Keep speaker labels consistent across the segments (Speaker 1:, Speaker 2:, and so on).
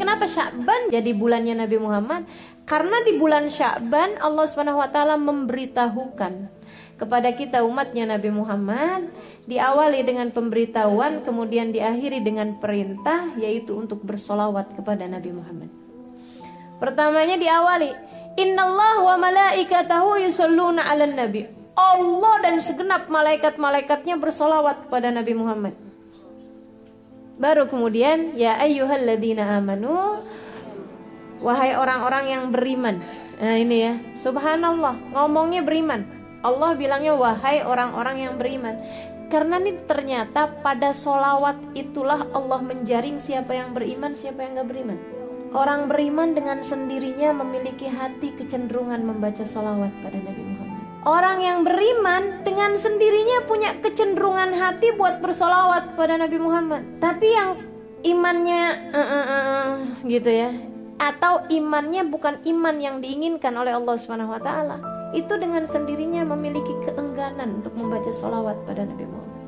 Speaker 1: Kenapa Sya'ban jadi bulannya Nabi Muhammad? Karena di bulan Sya'ban Allah Subhanahu wa taala memberitahukan kepada kita umatnya Nabi Muhammad diawali dengan pemberitahuan kemudian diakhiri dengan perintah yaitu untuk bersolawat kepada Nabi Muhammad. Pertamanya diawali Innallah wa malaikatahu yusalluna 'alan nabi. Allah dan segenap malaikat-malaikatnya bersolawat kepada Nabi Muhammad. Baru kemudian ya ayyuhalladzina amanu wahai orang-orang yang beriman. Nah ini ya, subhanallah, ngomongnya beriman. Allah bilangnya wahai orang-orang yang beriman. Karena ini ternyata pada solawat itulah Allah menjaring siapa yang beriman, siapa yang gak beriman. Orang beriman dengan sendirinya memiliki hati kecenderungan membaca solawat pada Nabi Muhammad. Orang yang beriman dengan sendirinya punya kecenderungan hati buat bersolawat kepada Nabi Muhammad. Tapi yang imannya uh, uh, uh, gitu ya, atau imannya bukan iman yang diinginkan oleh Allah Taala, itu dengan sendirinya memiliki keengganan untuk membaca solawat pada Nabi Muhammad.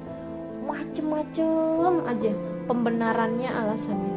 Speaker 1: Macem-macem aja pembenarannya alasannya.